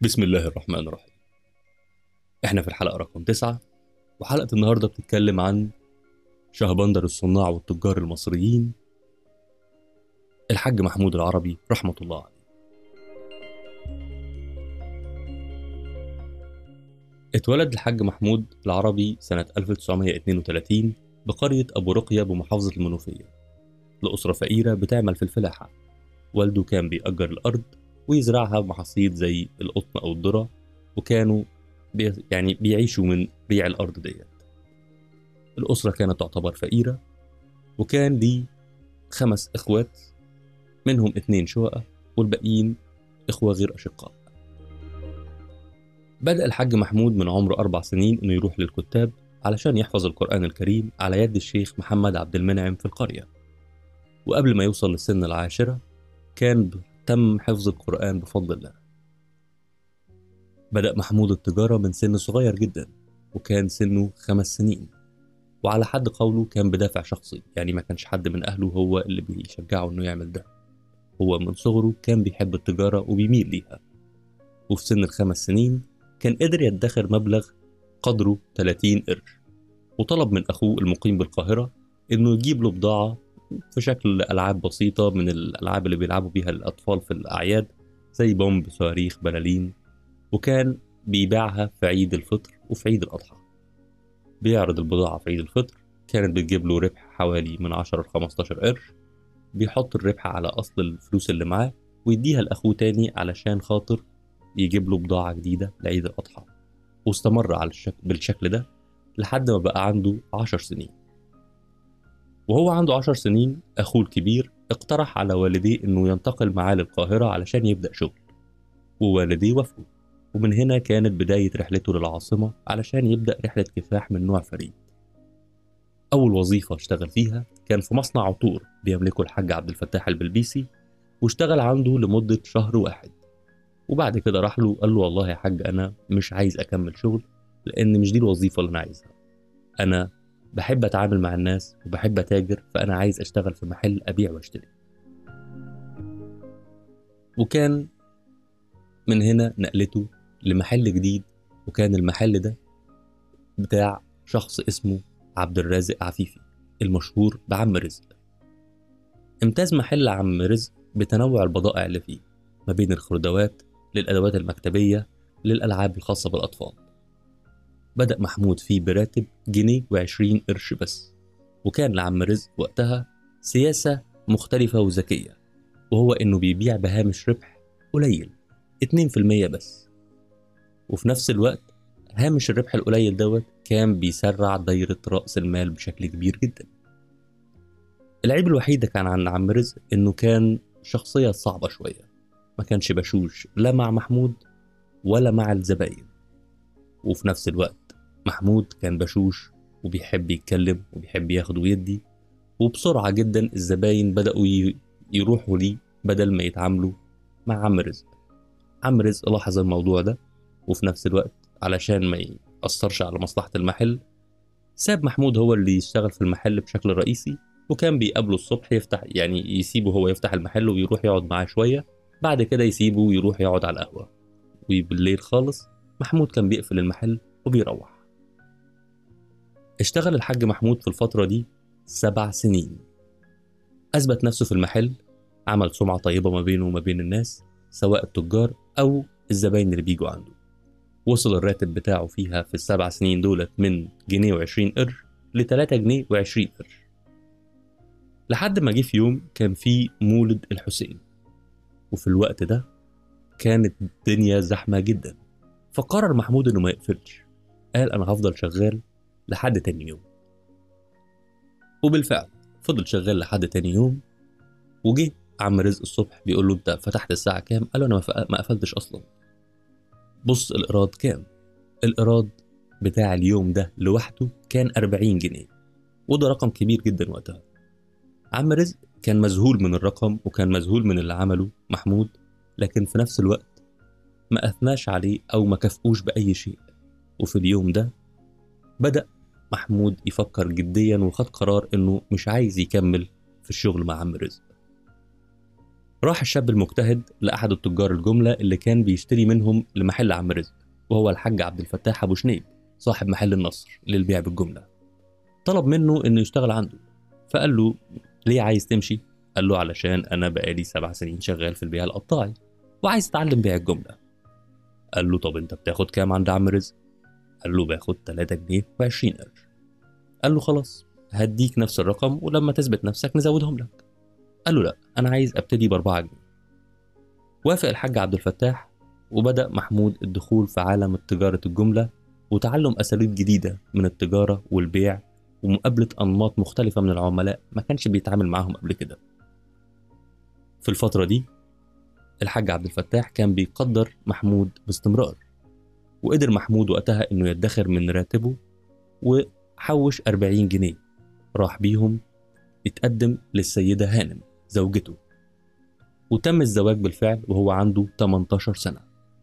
بسم الله الرحمن الرحيم. إحنا في الحلقة رقم تسعة وحلقة النهاردة بتتكلم عن شهبندر الصناع والتجار المصريين. الحاج محمود العربي رحمة الله عليه. اتولد الحاج محمود العربي سنة 1932 بقرية أبو رقية بمحافظة المنوفية. لأسرة فقيرة بتعمل في الفلاحة. والده كان بيأجر الأرض ويزرعها بمحاصيل زي القطن أو الذرة وكانوا بي يعني بيعيشوا من بيع الأرض ديت. الأسرة كانت تعتبر فقيرة وكان لي خمس إخوات منهم اتنين شقق والباقيين إخوة غير أشقاء. بدأ الحاج محمود من عمره أربع سنين إنه يروح للكتاب علشان يحفظ القرآن الكريم على يد الشيخ محمد عبد المنعم في القرية. وقبل ما يوصل لسن العاشرة كان تم حفظ القرآن بفضل الله. بدأ محمود التجارة من سن صغير جدا وكان سنه خمس سنين. وعلى حد قوله كان بدافع شخصي يعني ما كانش حد من أهله هو اللي بيشجعه إنه يعمل ده. هو من صغره كان بيحب التجارة وبيميل ليها. وفي سن الخمس سنين كان قدر يدخر مبلغ قدره 30 قرش. وطلب من أخوه المقيم بالقاهرة إنه يجيب له بضاعة في شكل ألعاب بسيطة من الألعاب اللي بيلعبوا بيها الأطفال في الأعياد زي بومب صواريخ بلالين وكان بيبيعها في عيد الفطر وفي عيد الأضحى. بيعرض البضاعة في عيد الفطر كانت بتجيب له ربح حوالي من 10 ل 15 قرش. بيحط الربح على أصل الفلوس اللي معاه ويديها لأخوه تاني علشان خاطر يجيب له بضاعة جديدة لعيد الأضحى. واستمر على الشكل بالشكل ده لحد ما بقى عنده عشر سنين. وهو عنده عشر سنين أخوه الكبير اقترح على والديه إنه ينتقل معاه للقاهرة علشان يبدأ شغل. ووالديه وافقوا ومن هنا كانت بداية رحلته للعاصمة علشان يبدأ رحلة كفاح من نوع فريد. أول وظيفة اشتغل فيها كان في مصنع عطور بيملكه الحاج عبد الفتاح البلبيسي واشتغل عنده لمدة شهر واحد. وبعد كده راح له قال له والله يا حاج أنا مش عايز أكمل شغل لأن مش دي الوظيفة اللي أنا عايزها. أنا بحب أتعامل مع الناس وبحب أتاجر فأنا عايز أشتغل في محل أبيع وأشتري. وكان من هنا نقلته لمحل جديد وكان المحل ده بتاع شخص اسمه عبد الرازق عفيفي المشهور بعم رزق. امتاز محل عم رزق بتنوع البضائع اللي فيه ما بين الخردوات للأدوات المكتبية للألعاب الخاصة بالأطفال. بدأ محمود فيه براتب جنيه وعشرين قرش بس وكان لعم رزق وقتها سياسة مختلفة وذكية وهو إنه بيبيع بهامش ربح قليل 2% بس. وفي نفس الوقت هامش الربح القليل دوت كان بيسرع دايرة رأس المال بشكل كبير جدا. العيب الوحيد كان عن عم رزق إنه كان شخصية صعبة شوية ما كانش بشوش لا مع محمود ولا مع الزباين. وفي نفس الوقت محمود كان بشوش وبيحب يتكلم وبيحب ياخد ويدي وبسرعة جدا الزباين بدأوا يروحوا ليه بدل ما يتعاملوا مع عم رزق. عم رزق لاحظ الموضوع ده وفي نفس الوقت علشان ما يأثرش على مصلحة المحل ساب محمود هو اللي يشتغل في المحل بشكل رئيسي وكان بيقابله الصبح يفتح يعني يسيبه هو يفتح المحل ويروح يقعد معاه شوية بعد كده يسيبه ويروح يقعد على القهوة. وبالليل خالص محمود كان بيقفل المحل وبيروح. اشتغل الحاج محمود في الفترة دي سبع سنين. أثبت نفسه في المحل عمل سمعة طيبة ما بينه وما بين الناس سواء التجار أو الزباين اللي بيجوا عنده. وصل الراتب بتاعه فيها في السبع سنين دولت من جنيه وعشرين قرش لتلاتة جنيه وعشرين قرش. لحد ما جه في يوم كان في مولد الحسين. وفي الوقت ده كانت الدنيا زحمة جدا. فقرر محمود إنه ما يقفلش. قال أنا هفضل شغال لحد تاني يوم وبالفعل فضل شغال لحد تاني يوم وجه عم رزق الصبح بيقول له أنت فتحت الساعة كام؟ قال له أنا ما قفلتش أصلا بص الإيراد كام؟ الإيراد بتاع اليوم ده لوحده كان 40 جنيه وده رقم كبير جدا وقتها عم رزق كان مذهول من الرقم وكان مذهول من اللي عمله محمود لكن في نفس الوقت ما أثناش عليه أو ما كافئوش بأي شيء وفي اليوم ده بدأ محمود يفكر جديا وخد قرار إنه مش عايز يكمل في الشغل مع عم رزق راح الشاب المجتهد لأحد التجار الجملة اللي كان بيشتري منهم لمحل عم رزق وهو الحاج عبد الفتاح أبو شنيب صاحب محل النصر للبيع بالجملة طلب منه إنه يشتغل عنده فقال له ليه عايز تمشي؟ قال له علشان أنا بقالي سبع سنين شغال في البيع القطاعي وعايز أتعلم بيع الجملة قال له طب أنت بتاخد كام عند عم رزق؟ قال له باخد 3 جنيه و20 قرش قال له خلاص هديك نفس الرقم ولما تثبت نفسك نزودهم لك. قال له لا أنا عايز أبتدي بأربعة جنيه. وافق الحاج عبد الفتاح وبدأ محمود الدخول في عالم تجارة الجملة وتعلم أساليب جديدة من التجارة والبيع ومقابلة أنماط مختلفة من العملاء ما كانش بيتعامل معاهم قبل كده. في الفترة دي الحاج عبد الفتاح كان بيقدر محمود باستمرار. وقدر محمود وقتها إنه يدخر من راتبه وحوش 40 جنيه. راح بيهم يتقدم للسيدة هانم زوجته. وتم الزواج بالفعل وهو عنده 18 سنة.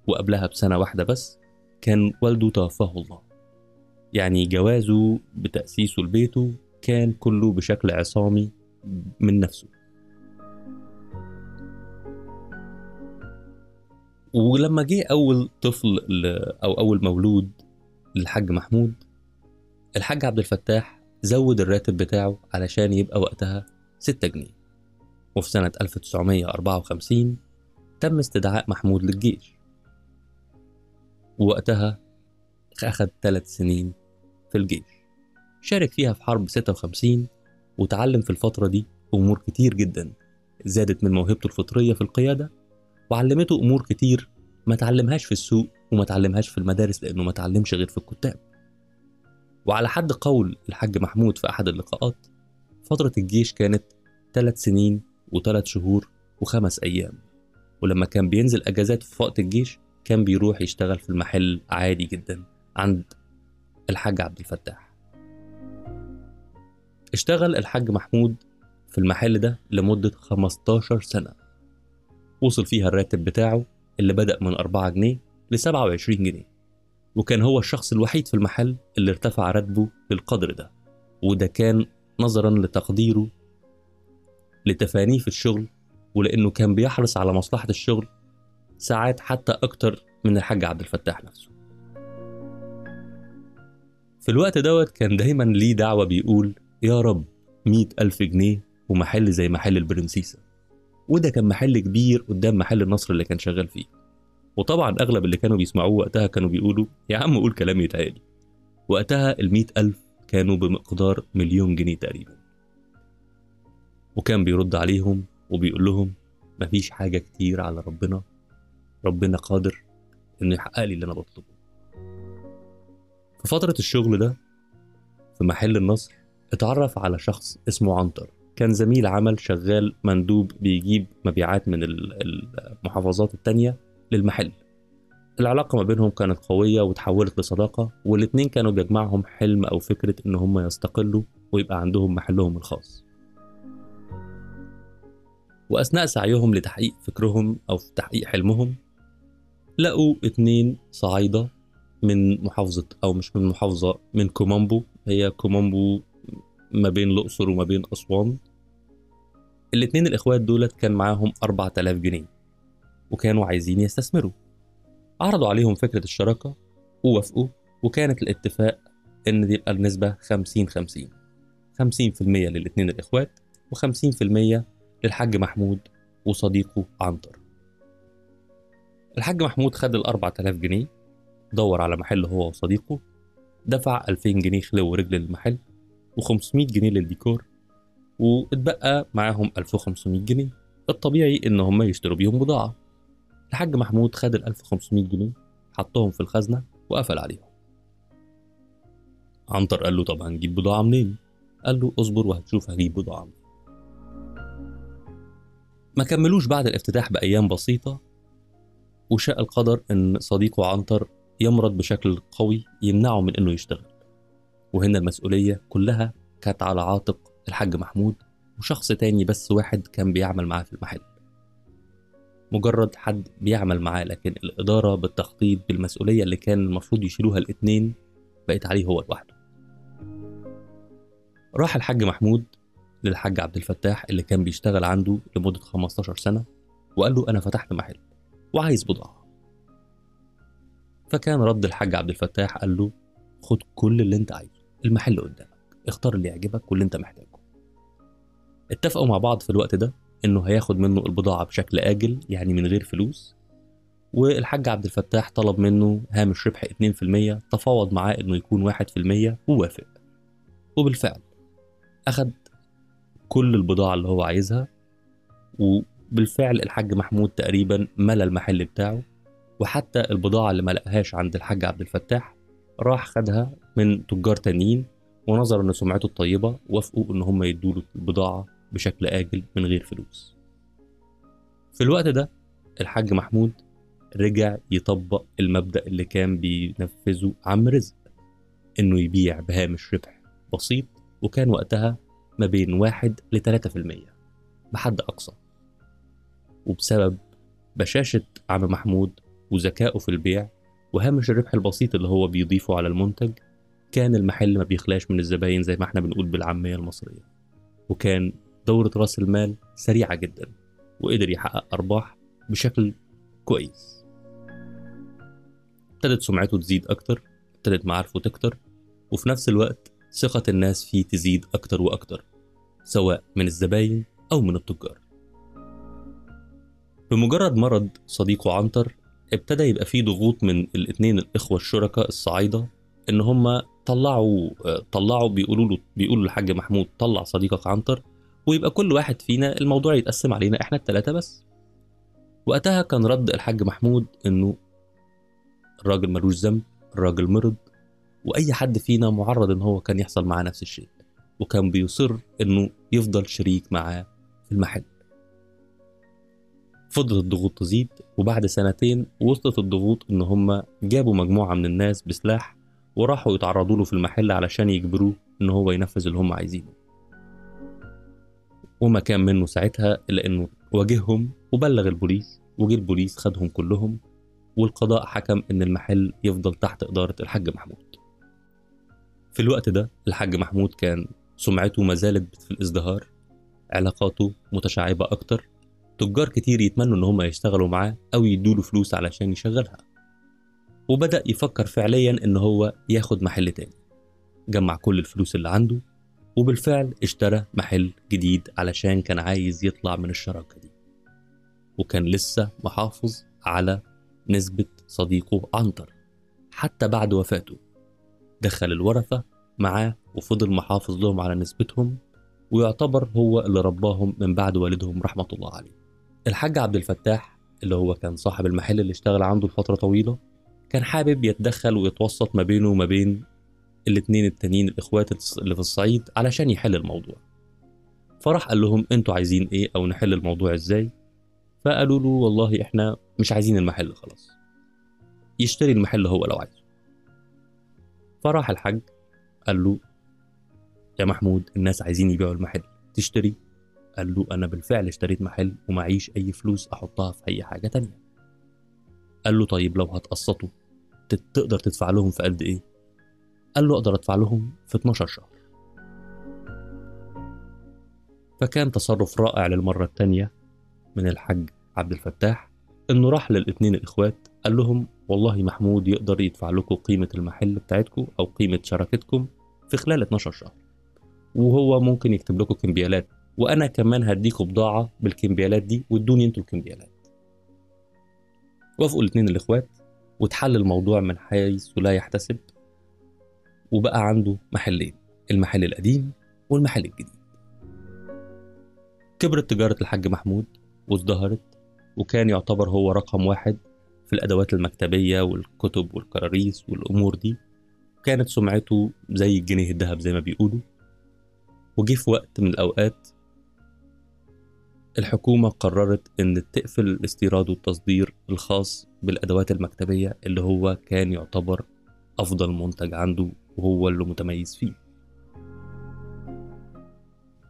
وقبلها بسنة واحدة بس كان والده توفاه الله. يعني جوازه بتأسيسه لبيته كان كله بشكل عصامي من نفسه. ولما جه أول طفل ل... أو أول مولود للحاج محمود الحاج عبد الفتاح زود الراتب بتاعه علشان يبقى وقتها 6 جنيه. وفي سنة 1954 تم استدعاء محمود للجيش. ووقتها أخد ثلاث سنين في الجيش. شارك فيها في حرب 56 وتعلم في الفترة دي أمور كتير جدا زادت من موهبته الفطرية في القيادة وعلمته أمور كتير ما تعلمهاش في السوق وما تعلمهاش في المدارس لأنه ما تعلمش غير في الكتاب. وعلى حد قول الحاج محمود في أحد اللقاءات فترة الجيش كانت ثلاث سنين وثلاث شهور وخمس أيام. ولما كان بينزل أجازات في وقت الجيش كان بيروح يشتغل في المحل عادي جدا عند الحاج عبد الفتاح. اشتغل الحاج محمود في المحل ده لمدة 15 سنة. وصل فيها الراتب بتاعه اللي بدأ من 4 جنيه ل 27 جنيه. وكان هو الشخص الوحيد في المحل اللي ارتفع راتبه للقدر ده. وده كان نظرا لتقديره لتفانيه في الشغل ولأنه كان بيحرص على مصلحة الشغل ساعات حتى أكتر من الحاج عبد الفتاح نفسه. في الوقت دوت كان دايما ليه دعوة بيقول يا رب مية ألف جنيه ومحل زي محل البرنسيسة. وده كان محل كبير قدام محل النصر اللي كان شغال فيه. وطبعا أغلب اللي كانوا بيسمعوه وقتها كانوا بيقولوا يا عم قول كلام يتهيألي وقتها المية ألف كانوا بمقدار مليون جنيه تقريبا. وكان بيرد عليهم وبيقول لهم مفيش حاجة كتير على ربنا ربنا قادر إنه يحقق لي اللي أنا بطلبه. في فترة الشغل ده في محل النصر اتعرف على شخص اسمه عنتر. كان زميل عمل شغال مندوب بيجيب مبيعات من المحافظات التانية للمحل. العلاقة ما بينهم كانت قوية وتحولت لصداقة والاتنين كانوا بيجمعهم حلم أو فكرة إن هم يستقلوا ويبقى عندهم محلهم الخاص. وأثناء سعيهم لتحقيق فكرهم أو في تحقيق حلمهم لقوا اتنين صعايدة من محافظة أو مش من محافظة من كوم أمبو. هي كوم أمبو ما بين الأقصر وما بين أسوان. الاتنين الإخوات دولت كان معاهم 4000 جنيه وكانوا عايزين يستثمروا. عرضوا عليهم فكرة الشراكة ووافقوا وكانت الاتفاق إن دي يبقى النسبة 50 50 50% للاتنين الإخوات و50% للحاج محمود وصديقه عنتر. الحاج محمود خد ال 4000 جنيه دور على محل هو وصديقه دفع 2000 جنيه خلو ورجل للمحل و500 جنيه للديكور واتبقى معاهم 1500 جنيه. الطبيعي ان هم يشتروا بيهم بضاعة. الحاج محمود خد ال 1500 جنيه حطهم في الخزنة وقفل عليهم. عنتر قال له طب هنجيب بضاعة منين؟ قال له اصبر وهتشوف هجيب بضاعة منين. ما كملوش بعد الافتتاح بأيام بسيطة وشاء القدر إن صديقه عنتر يمرض بشكل قوي يمنعه من إنه يشتغل. وهنا المسؤولية كلها كانت على عاتق الحاج محمود وشخص تاني بس واحد كان بيعمل معاه في المحل. مجرد حد بيعمل معاه لكن الإدارة بالتخطيط بالمسؤولية اللي كان المفروض يشيلوها الاتنين بقت عليه هو لوحده. راح الحاج محمود للحاج عبد الفتاح اللي كان بيشتغل عنده لمدة 15 سنة وقال له أنا فتحت محل وعايز بضاعة. فكان رد الحاج عبد الفتاح قال له خد كل اللي أنت عايزه المحل قدامك اختار اللي يعجبك واللي أنت محتاجه. اتفقوا مع بعض في الوقت ده إنه هياخد منه البضاعة بشكل آجل يعني من غير فلوس. والحاج عبد الفتاح طلب منه هامش ربح 2% تفاوض معاه إنه يكون 1% ووافق. وبالفعل أخد كل البضاعة اللي هو عايزها وبالفعل الحاج محمود تقريبا ملى المحل بتاعه وحتى البضاعة اللي ما لقاهاش عند الحاج عبد الفتاح راح خدها من تجار تانيين ونظرا لسمعته الطيبة وافقوا إن هم يدوا له البضاعة بشكل آجل من غير فلوس. في الوقت ده الحاج محمود رجع يطبق المبدأ اللي كان بينفذه عم رزق إنه يبيع بهامش ربح بسيط وكان وقتها ما بين واحد لتلاتة في المية بحد أقصى وبسبب بشاشة عم محمود وذكائه في البيع وهامش الربح البسيط اللي هو بيضيفه على المنتج كان المحل ما بيخلاش من الزباين زي ما إحنا بنقول بالعامية المصرية وكان دورة رأس المال سريعة جدا وقدر يحقق أرباح بشكل كويس. ابتدت سمعته تزيد أكتر ابتدت معارفه تكتر وفي نفس الوقت ثقة الناس فيه تزيد أكتر وأكتر سواء من الزباين أو من التجار. بمجرد مرض صديقه عنتر ابتدى يبقى فيه ضغوط من الاتنين الإخوة الشركاء الصعايدة إن هما طلعوا طلعوا بيقولوا له بيقولوا للحاج محمود طلع صديقك عنتر ويبقى كل واحد فينا الموضوع يتقسم علينا إحنا التلاتة بس. وقتها كان رد الحاج محمود إنه الراجل ملوش ذنب الراجل مرض وأي حد فينا معرض إن هو كان يحصل معاه نفس الشيء. وكان بيصر إنه يفضل شريك معاه في المحل. فضلت الضغوط تزيد وبعد سنتين وصلت الضغوط إن هم جابوا مجموعة من الناس بسلاح وراحوا يتعرضوا له في المحل علشان يجبروه إن هو ينفذ اللي هم عايزينه. وما كان منه ساعتها إلا إنه واجههم وبلغ البوليس وجه البوليس خدهم كلهم والقضاء حكم إن المحل يفضل تحت إدارة الحاج محمود. في الوقت ده الحاج محمود كان سمعته ما زالت في الإزدهار علاقاته متشعبة أكتر تجار كتير يتمنوا إن هم يشتغلوا معاه أو يدوله فلوس علشان يشغلها. وبدأ يفكر فعليا إن هو ياخد محل تاني جمع كل الفلوس اللي عنده وبالفعل اشترى محل جديد علشان كان عايز يطلع من الشراكة دي. وكان لسه محافظ على نسبة صديقه عنتر. حتى بعد وفاته دخل الورثة معاه وفضل محافظ لهم على نسبتهم ويعتبر هو اللي رباهم من بعد والدهم رحمة الله عليه. الحاج عبد الفتاح اللي هو كان صاحب المحل اللي اشتغل عنده لفترة طويلة كان حابب يتدخل ويتوسط ما بينه وما بين الاتنين التانيين الإخوات اللي في الصعيد علشان يحل الموضوع. فراح قال لهم أنتوا عايزين إيه أو نحل الموضوع إزاي؟ فقالوا له والله إحنا مش عايزين المحل خلاص. يشتري المحل هو لو عايزه. فراح الحاج قال له يا محمود الناس عايزين يبيعوا المحل. تشتري؟ قال له أنا بالفعل اشتريت محل ومعيش أي فلوس أحطها في أي حاجة تانية. قال له طيب لو هتقسطوا تقدر تدفع لهم في قد إيه؟ قال له أقدر أدفع لهم في 12 شهر. فكان تصرف رائع للمرة التانية من الحاج عبد الفتاح إنه راح للاتنين الإخوات قال لهم والله محمود يقدر يدفع لكم قيمة المحل بتاعتكم أو قيمة شراكتكم في خلال 12 شهر. وهو ممكن يكتب لكم كمبيالات وأنا كمان هديكم بضاعة بالكمبيالات دي وادوني أنتوا الكمبيالات. وافقوا الاتنين الإخوات واتحل الموضوع من حيث لا يحتسب. وبقى عنده محلين المحل القديم والمحل الجديد. كبرت تجارة الحاج محمود وازدهرت وكان يعتبر هو رقم واحد في الأدوات المكتبية والكتب والكراريس والأمور دي. كانت سمعته زي الجنيه الذهب زي ما بيقولوا. وجي في وقت من الأوقات الحكومة قررت إن تقفل الاستيراد والتصدير الخاص بالأدوات المكتبية اللي هو كان يعتبر أفضل منتج عنده وهو اللي متميز فيه.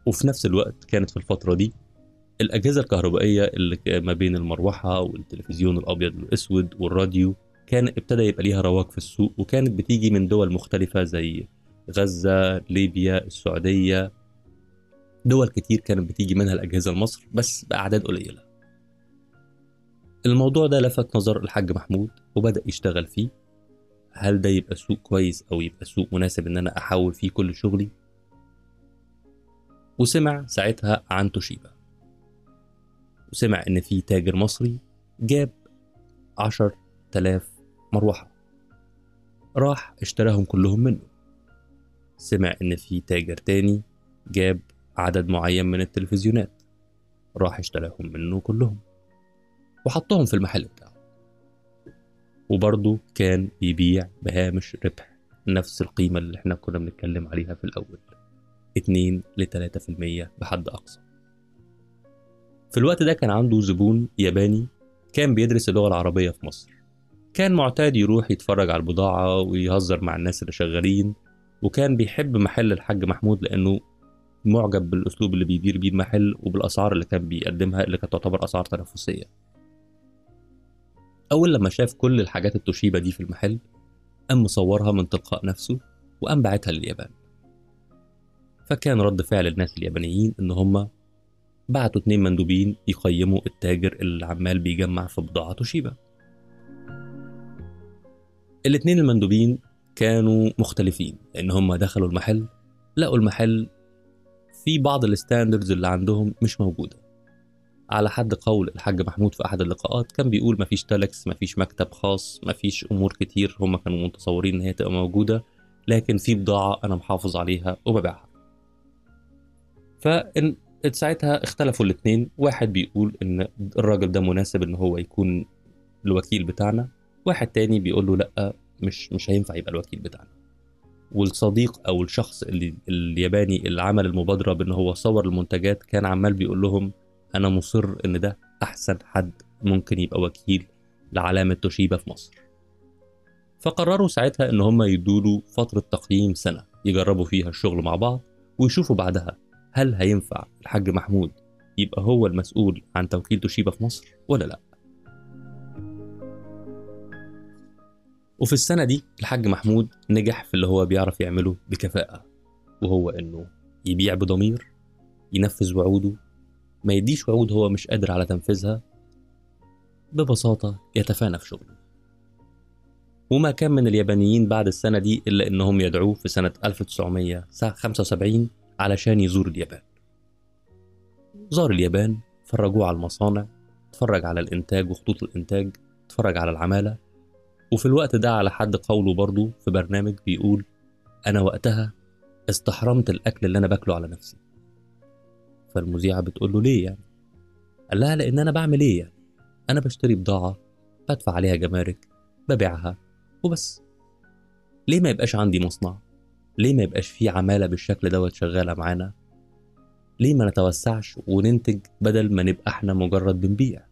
وفي نفس الوقت كانت في الفترة دي الأجهزة الكهربائية اللي ما بين المروحة والتلفزيون الأبيض والأسود والراديو كان ابتدى يبقى ليها رواج في السوق وكانت بتيجي من دول مختلفة زي غزة ليبيا السعودية. دول كتير كانت بتيجي منها الأجهزة لمصر بس بأعداد قليلة. الموضوع ده لفت نظر الحاج محمود وبدأ يشتغل فيه. هل ده يبقى سوق كويس أو يبقى سوق مناسب إن أنا أحول فيه كل شغلي؟ وسمع ساعتها عن توشيبا. وسمع إن في تاجر مصري جاب عشر تلاف مروحة. راح اشتراهم كلهم منه. سمع إن في تاجر تاني جاب عدد معين من التلفزيونات. راح اشتراهم منه كلهم. وحطهم في المحل بتاعه. وبرضه كان بيبيع بهامش ربح نفس القيمة اللي إحنا كنا بنتكلم عليها في الأول. 2 ل 3% بحد أقصى. في الوقت ده كان عنده زبون ياباني كان بيدرس اللغة العربية في مصر. كان معتاد يروح يتفرج على البضاعة ويهزر مع الناس اللي شغالين وكان بيحب محل الحاج محمود لأنه معجب بالأسلوب اللي بيدير بيه المحل وبالأسعار اللي كان بيقدمها اللي كانت تعتبر أسعار تنافسية. أول لما شاف كل الحاجات التوشيبا دي في المحل قام مصورها من تلقاء نفسه وقام باعتها لليابان. فكان رد فعل الناس اليابانيين إن هما بعتوا اتنين مندوبين يقيموا التاجر اللي عمال بيجمع في بضاعة توشيبا الاتنين المندوبين كانوا مختلفين لأن هما دخلوا المحل لقوا المحل في بعض الستاندردز اللي عندهم مش موجودة. على حد قول الحاج محمود في أحد اللقاءات كان بيقول مفيش تلكس مفيش مكتب خاص مفيش أمور كتير هما كانوا متصورين إن هي تبقى موجودة لكن في بضاعة أنا محافظ عليها وببيعها. فإن ساعتها اختلفوا الاتنين. واحد بيقول إن الراجل ده مناسب إن هو يكون الوكيل بتاعنا. واحد تاني بيقول له لأ مش مش هينفع يبقى الوكيل بتاعنا. والصديق أو الشخص اللي الياباني اللي عمل المبادرة بإن هو صور المنتجات كان عمال بيقول لهم أنا مصر إن ده أحسن حد ممكن يبقى وكيل لعلامة توشيبا في مصر. فقرروا ساعتها إن هم يدوله فترة تقييم سنة يجربوا فيها الشغل مع بعض ويشوفوا بعدها هل هينفع الحاج محمود يبقى هو المسؤول عن توكيل توشيبا في مصر ولا لأ. وفي السنة دي الحاج محمود نجح في اللي هو بيعرف يعمله بكفاءة وهو إنه يبيع بضمير ينفذ وعوده ما يديش وعود هو مش قادر على تنفيذها ببساطة يتفانى في شغله. وما كان من اليابانيين بعد السنة دي إلا إنهم يدعوه في سنة 1975 علشان يزور اليابان. زار اليابان فرجوه على المصانع اتفرج على الإنتاج وخطوط الإنتاج اتفرج على العمالة. وفي الوقت ده على حد قوله برضه في برنامج بيقول أنا وقتها استحرمت الأكل اللي أنا باكله على نفسي. فالمذيعة بتقول له ليه يعني؟ قال لها لأن أنا بعمل إيه يعني؟ أنا بشتري بضاعة بدفع عليها جمارك ببيعها وبس ليه ما يبقاش عندي مصنع؟ ليه ما يبقاش في عمالة بالشكل دوت شغالة معانا؟ ليه ما نتوسعش وننتج بدل ما نبقى إحنا مجرد بنبيع؟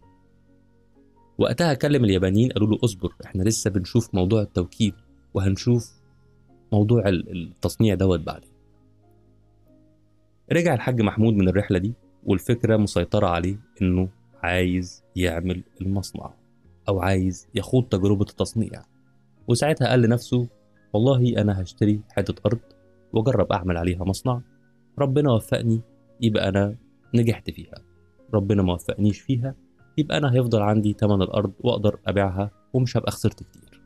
وقتها كلم اليابانيين قالوا له اصبر إحنا لسه بنشوف موضوع التوكيل وهنشوف موضوع التصنيع دوت بعدين رجع الحاج محمود من الرحلة دي والفكرة مسيطرة عليه إنه عايز يعمل المصنع أو عايز يخوض تجربة التصنيع. وساعتها قال لنفسه والله أنا هشتري حتة أرض وأجرب أعمل عليها مصنع. ربنا وفقني يبقى أنا نجحت فيها. ربنا ما وفقنيش فيها يبقى أنا هيفضل عندي تمن الأرض وأقدر أبيعها ومش هبقى خسرت كتير.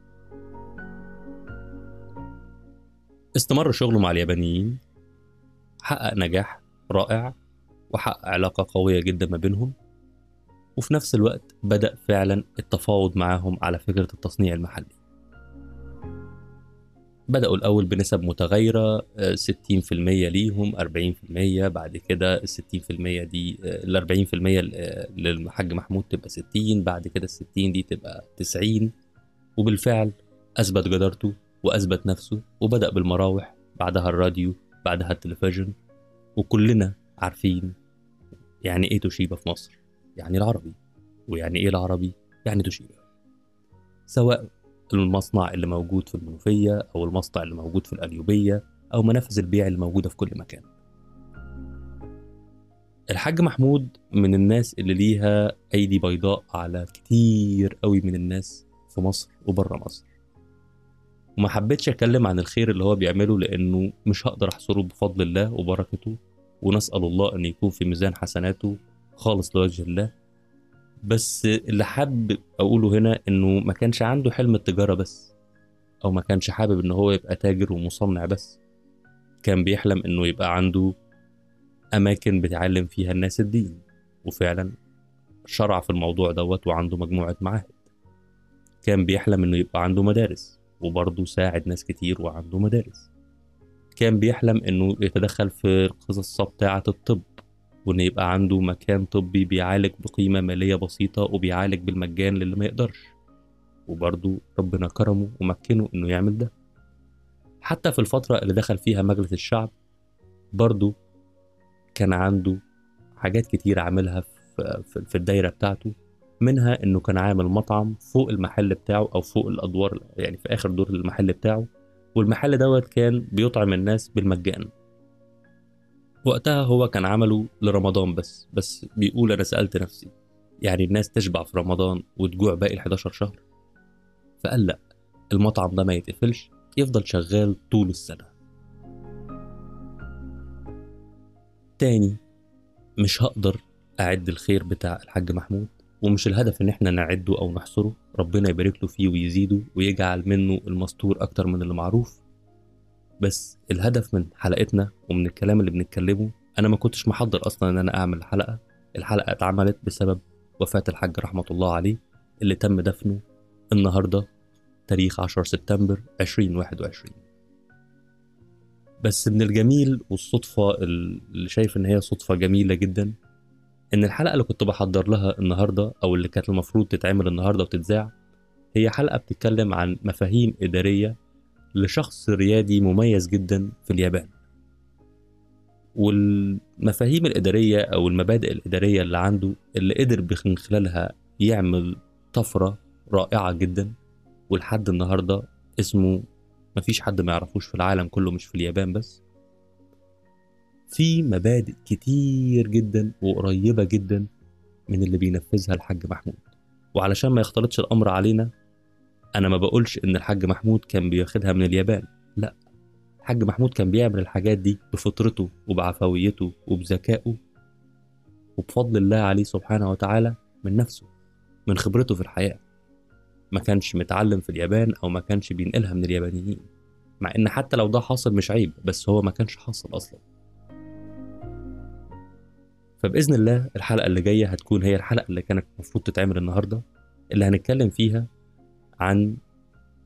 استمر شغله مع اليابانيين حقق نجاح رائع وحقق علاقة قوية جدا ما بينهم. وفي نفس الوقت بدأ فعلا التفاوض معاهم على فكرة التصنيع المحلي. بدأوا الأول بنسب متغيرة 60% ليهم 40% بعد كده ال 60% دي ال 40% للحاج محمود تبقى 60 بعد كده ال 60 دي تبقى 90 وبالفعل أثبت جدارته وأثبت نفسه وبدأ بالمراوح بعدها الراديو بعدها التلفزيون وكلنا عارفين يعني إيه توشيبا في مصر. يعني العربي ويعني إيه العربي؟ يعني توشيبا. سواء المصنع اللي موجود في المنوفية أو المصنع اللي موجود في القليوبية أو منافذ البيع اللي موجودة في كل مكان. الحاج محمود من الناس اللي ليها أيدي بيضاء على كتير قوي من الناس في مصر وبره مصر. وما حبيتش أتكلم عن الخير اللي هو بيعمله لأنه مش هقدر أحصره بفضل الله وبركته ونسأل الله أن يكون في ميزان حسناته خالص لوجه الله. بس اللي حابب أقوله هنا إنه ما كانش عنده حلم التجارة بس أو ما كانش حابب إن هو يبقى تاجر ومصنع بس. كان بيحلم إنه يبقى عنده أماكن بتعلم فيها الناس الدين. وفعلا شرع في الموضوع دوت وعنده مجموعة معاهد. كان بيحلم إنه يبقى عنده مدارس. وبرضه ساعد ناس كتير وعنده مدارس. كان بيحلم إنه يتدخل في القصص بتاعة الطب وان يبقى عنده مكان طبي بيعالج بقيمة مالية بسيطة وبيعالج بالمجان للي ما يقدرش. وبرضه ربنا كرمه ومكنه إنه يعمل ده. حتى في الفترة اللي دخل فيها مجلس الشعب برضه كان عنده حاجات كتير عاملها في, الدايرة بتاعته. منها إنه كان عامل مطعم فوق المحل بتاعه أو فوق الأدوار يعني في آخر دور المحل بتاعه والمحل دوت كان بيطعم الناس بالمجان. وقتها هو كان عمله لرمضان بس بس بيقول أنا سألت نفسي يعني الناس تشبع في رمضان وتجوع باقي ال 11 شهر؟ فقال لأ المطعم ده ما يتقفلش يفضل شغال طول السنة. تاني مش هقدر أعد الخير بتاع الحاج محمود. ومش الهدف إن إحنا نعده أو نحصره ربنا يبارك له فيه ويزيده ويجعل منه المستور أكتر من اللي معروف بس الهدف من حلقتنا ومن الكلام اللي بنتكلمه أنا ما كنتش محضر أصلا إن أنا أعمل حلقة. الحلقة اتعملت بسبب وفاة الحاج رحمة الله عليه اللي تم دفنه النهارده تاريخ 10 سبتمبر 2021 بس من الجميل والصدفة اللي شايف إن هي صدفة جميلة جدا إن الحلقة اللي كنت بحضر لها النهارده أو اللي كانت المفروض تتعمل النهارده وتتذاع هي حلقة بتتكلم عن مفاهيم إدارية لشخص ريادي مميز جدا في اليابان. والمفاهيم الإدارية أو المبادئ الإدارية اللي عنده اللي قدر من خلالها يعمل طفرة رائعة جدا ولحد النهارده اسمه مفيش حد ما يعرفوش في العالم كله مش في اليابان بس. في مبادئ كتير جدا وقريبة جدا من اللي بينفذها الحاج محمود. وعلشان ما يختلطش الأمر علينا أنا ما بقولش إن الحاج محمود كان بياخدها من اليابان. لا الحاج محمود كان بيعمل الحاجات دي بفطرته وبعفويته وبذكائه وبفضل الله عليه سبحانه وتعالى من نفسه من خبرته في الحياة. ما كانش متعلم في اليابان أو ما كانش بينقلها من اليابانيين مع إن حتى لو ده حاصل مش عيب بس هو ما كانش حاصل أصلا. فبإذن الله الحلقة اللي جاية هتكون هي الحلقة اللي كانت المفروض تتعمل النهارده اللي هنتكلم فيها عن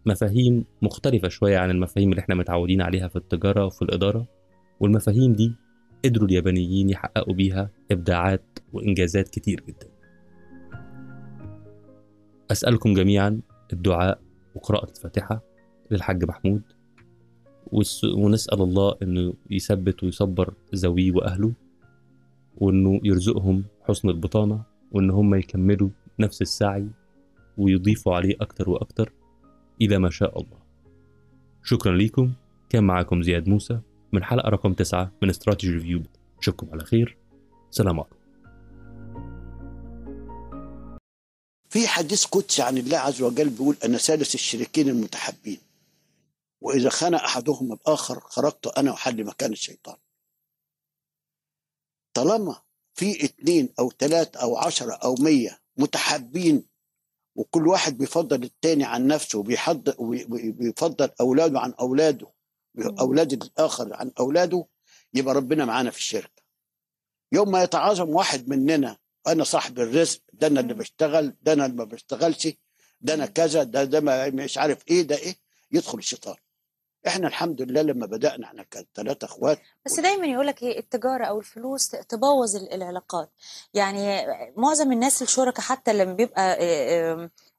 مفاهيم مختلفة شوية عن المفاهيم اللي إحنا متعودين عليها في التجارة وفي الإدارة. والمفاهيم دي قدروا اليابانيين يحققوا بيها إبداعات وإنجازات كتير جدا. أسألكم جميعا الدعاء وقراءة الفاتحة للحاج محمود ونسأل الله إنه يثبت ويصبر ذويه وأهله. وإنه يرزقهم حسن البطانة وإن هم يكملوا نفس السعي ويضيفوا عليه أكتر وأكتر إلى ما شاء الله. شكرا لكم كان معكم زياد موسى. من حلقة رقم تسعة من استراتيجي ريفيو أشوفكم على خير. سلام عليكم. في حديث قدسي عن الله عز وجل بيقول أنا ثالث الشريكين المتحبين وإذا خان احدهم الآخر خرجت أنا وحل مكان الشيطان. طالما في اتنين أو تلاتة أو عشرة أو مية متحابين وكل واحد بيفضل التاني عن نفسه وبيحضر وبيفضل أولاده عن أولاده أولاد الآخر عن أولاده يبقى ربنا معانا في الشركة. يوم ما يتعاظم واحد مننا أنا صاحب الرزق ده أنا اللي بشتغل ده أنا اللي ما بشتغلش ده أنا كذا ده ده مش عارف إيه ده إيه يدخل الشيطان. إحنا الحمد لله لما بدأنا إحنا كان ثلاثة أخوات بس دايما يقول لك إيه التجارة أو الفلوس تبوظ العلاقات. يعني معظم الناس الشركاء حتى لما بيبقى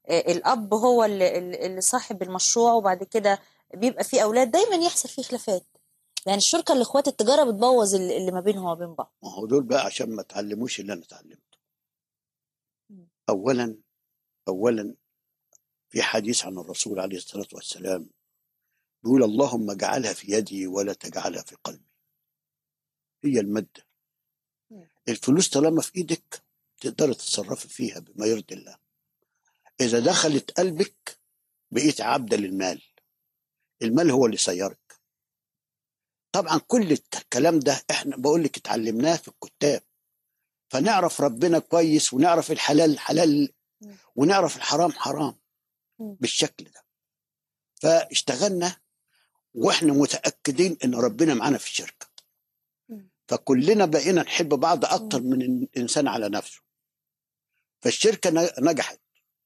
الأب هو اللي صاحب المشروع وبعد كده بيبقى فيه أولاد دايما يحصل فيه خلافات. يعني الشركة اللي إخوات التجارة بتبوظ اللي ما بينهم وبين بعض. ما هو دول بقى عشان ما اتعلموش اللي أنا اتعلمته. اولا اولا في حديث عن الرسول عليه الصلاة والسلام بيقول اللهم اجعلها في يدي ولا تجعلها في قلبي. هي المادة. الفلوس طالما في إيدك تقدر تتصرفي فيها بما يرضي الله. إذا دخلت قلبك بقيت عبدة للمال. المال هو اللي سيرك. طبعا كل الكلام ده إحنا بقول لك اتعلمناه في الكتاب. فنعرف ربنا كويس ونعرف الحلال حلال. ونعرف الحرام حرام. بالشكل ده. فاشتغلنا وإحنا متأكدين إن ربنا معانا في الشركة. فكلنا بقينا نحب بعض أكتر من الانسان على نفسه. فالشركة نجحت.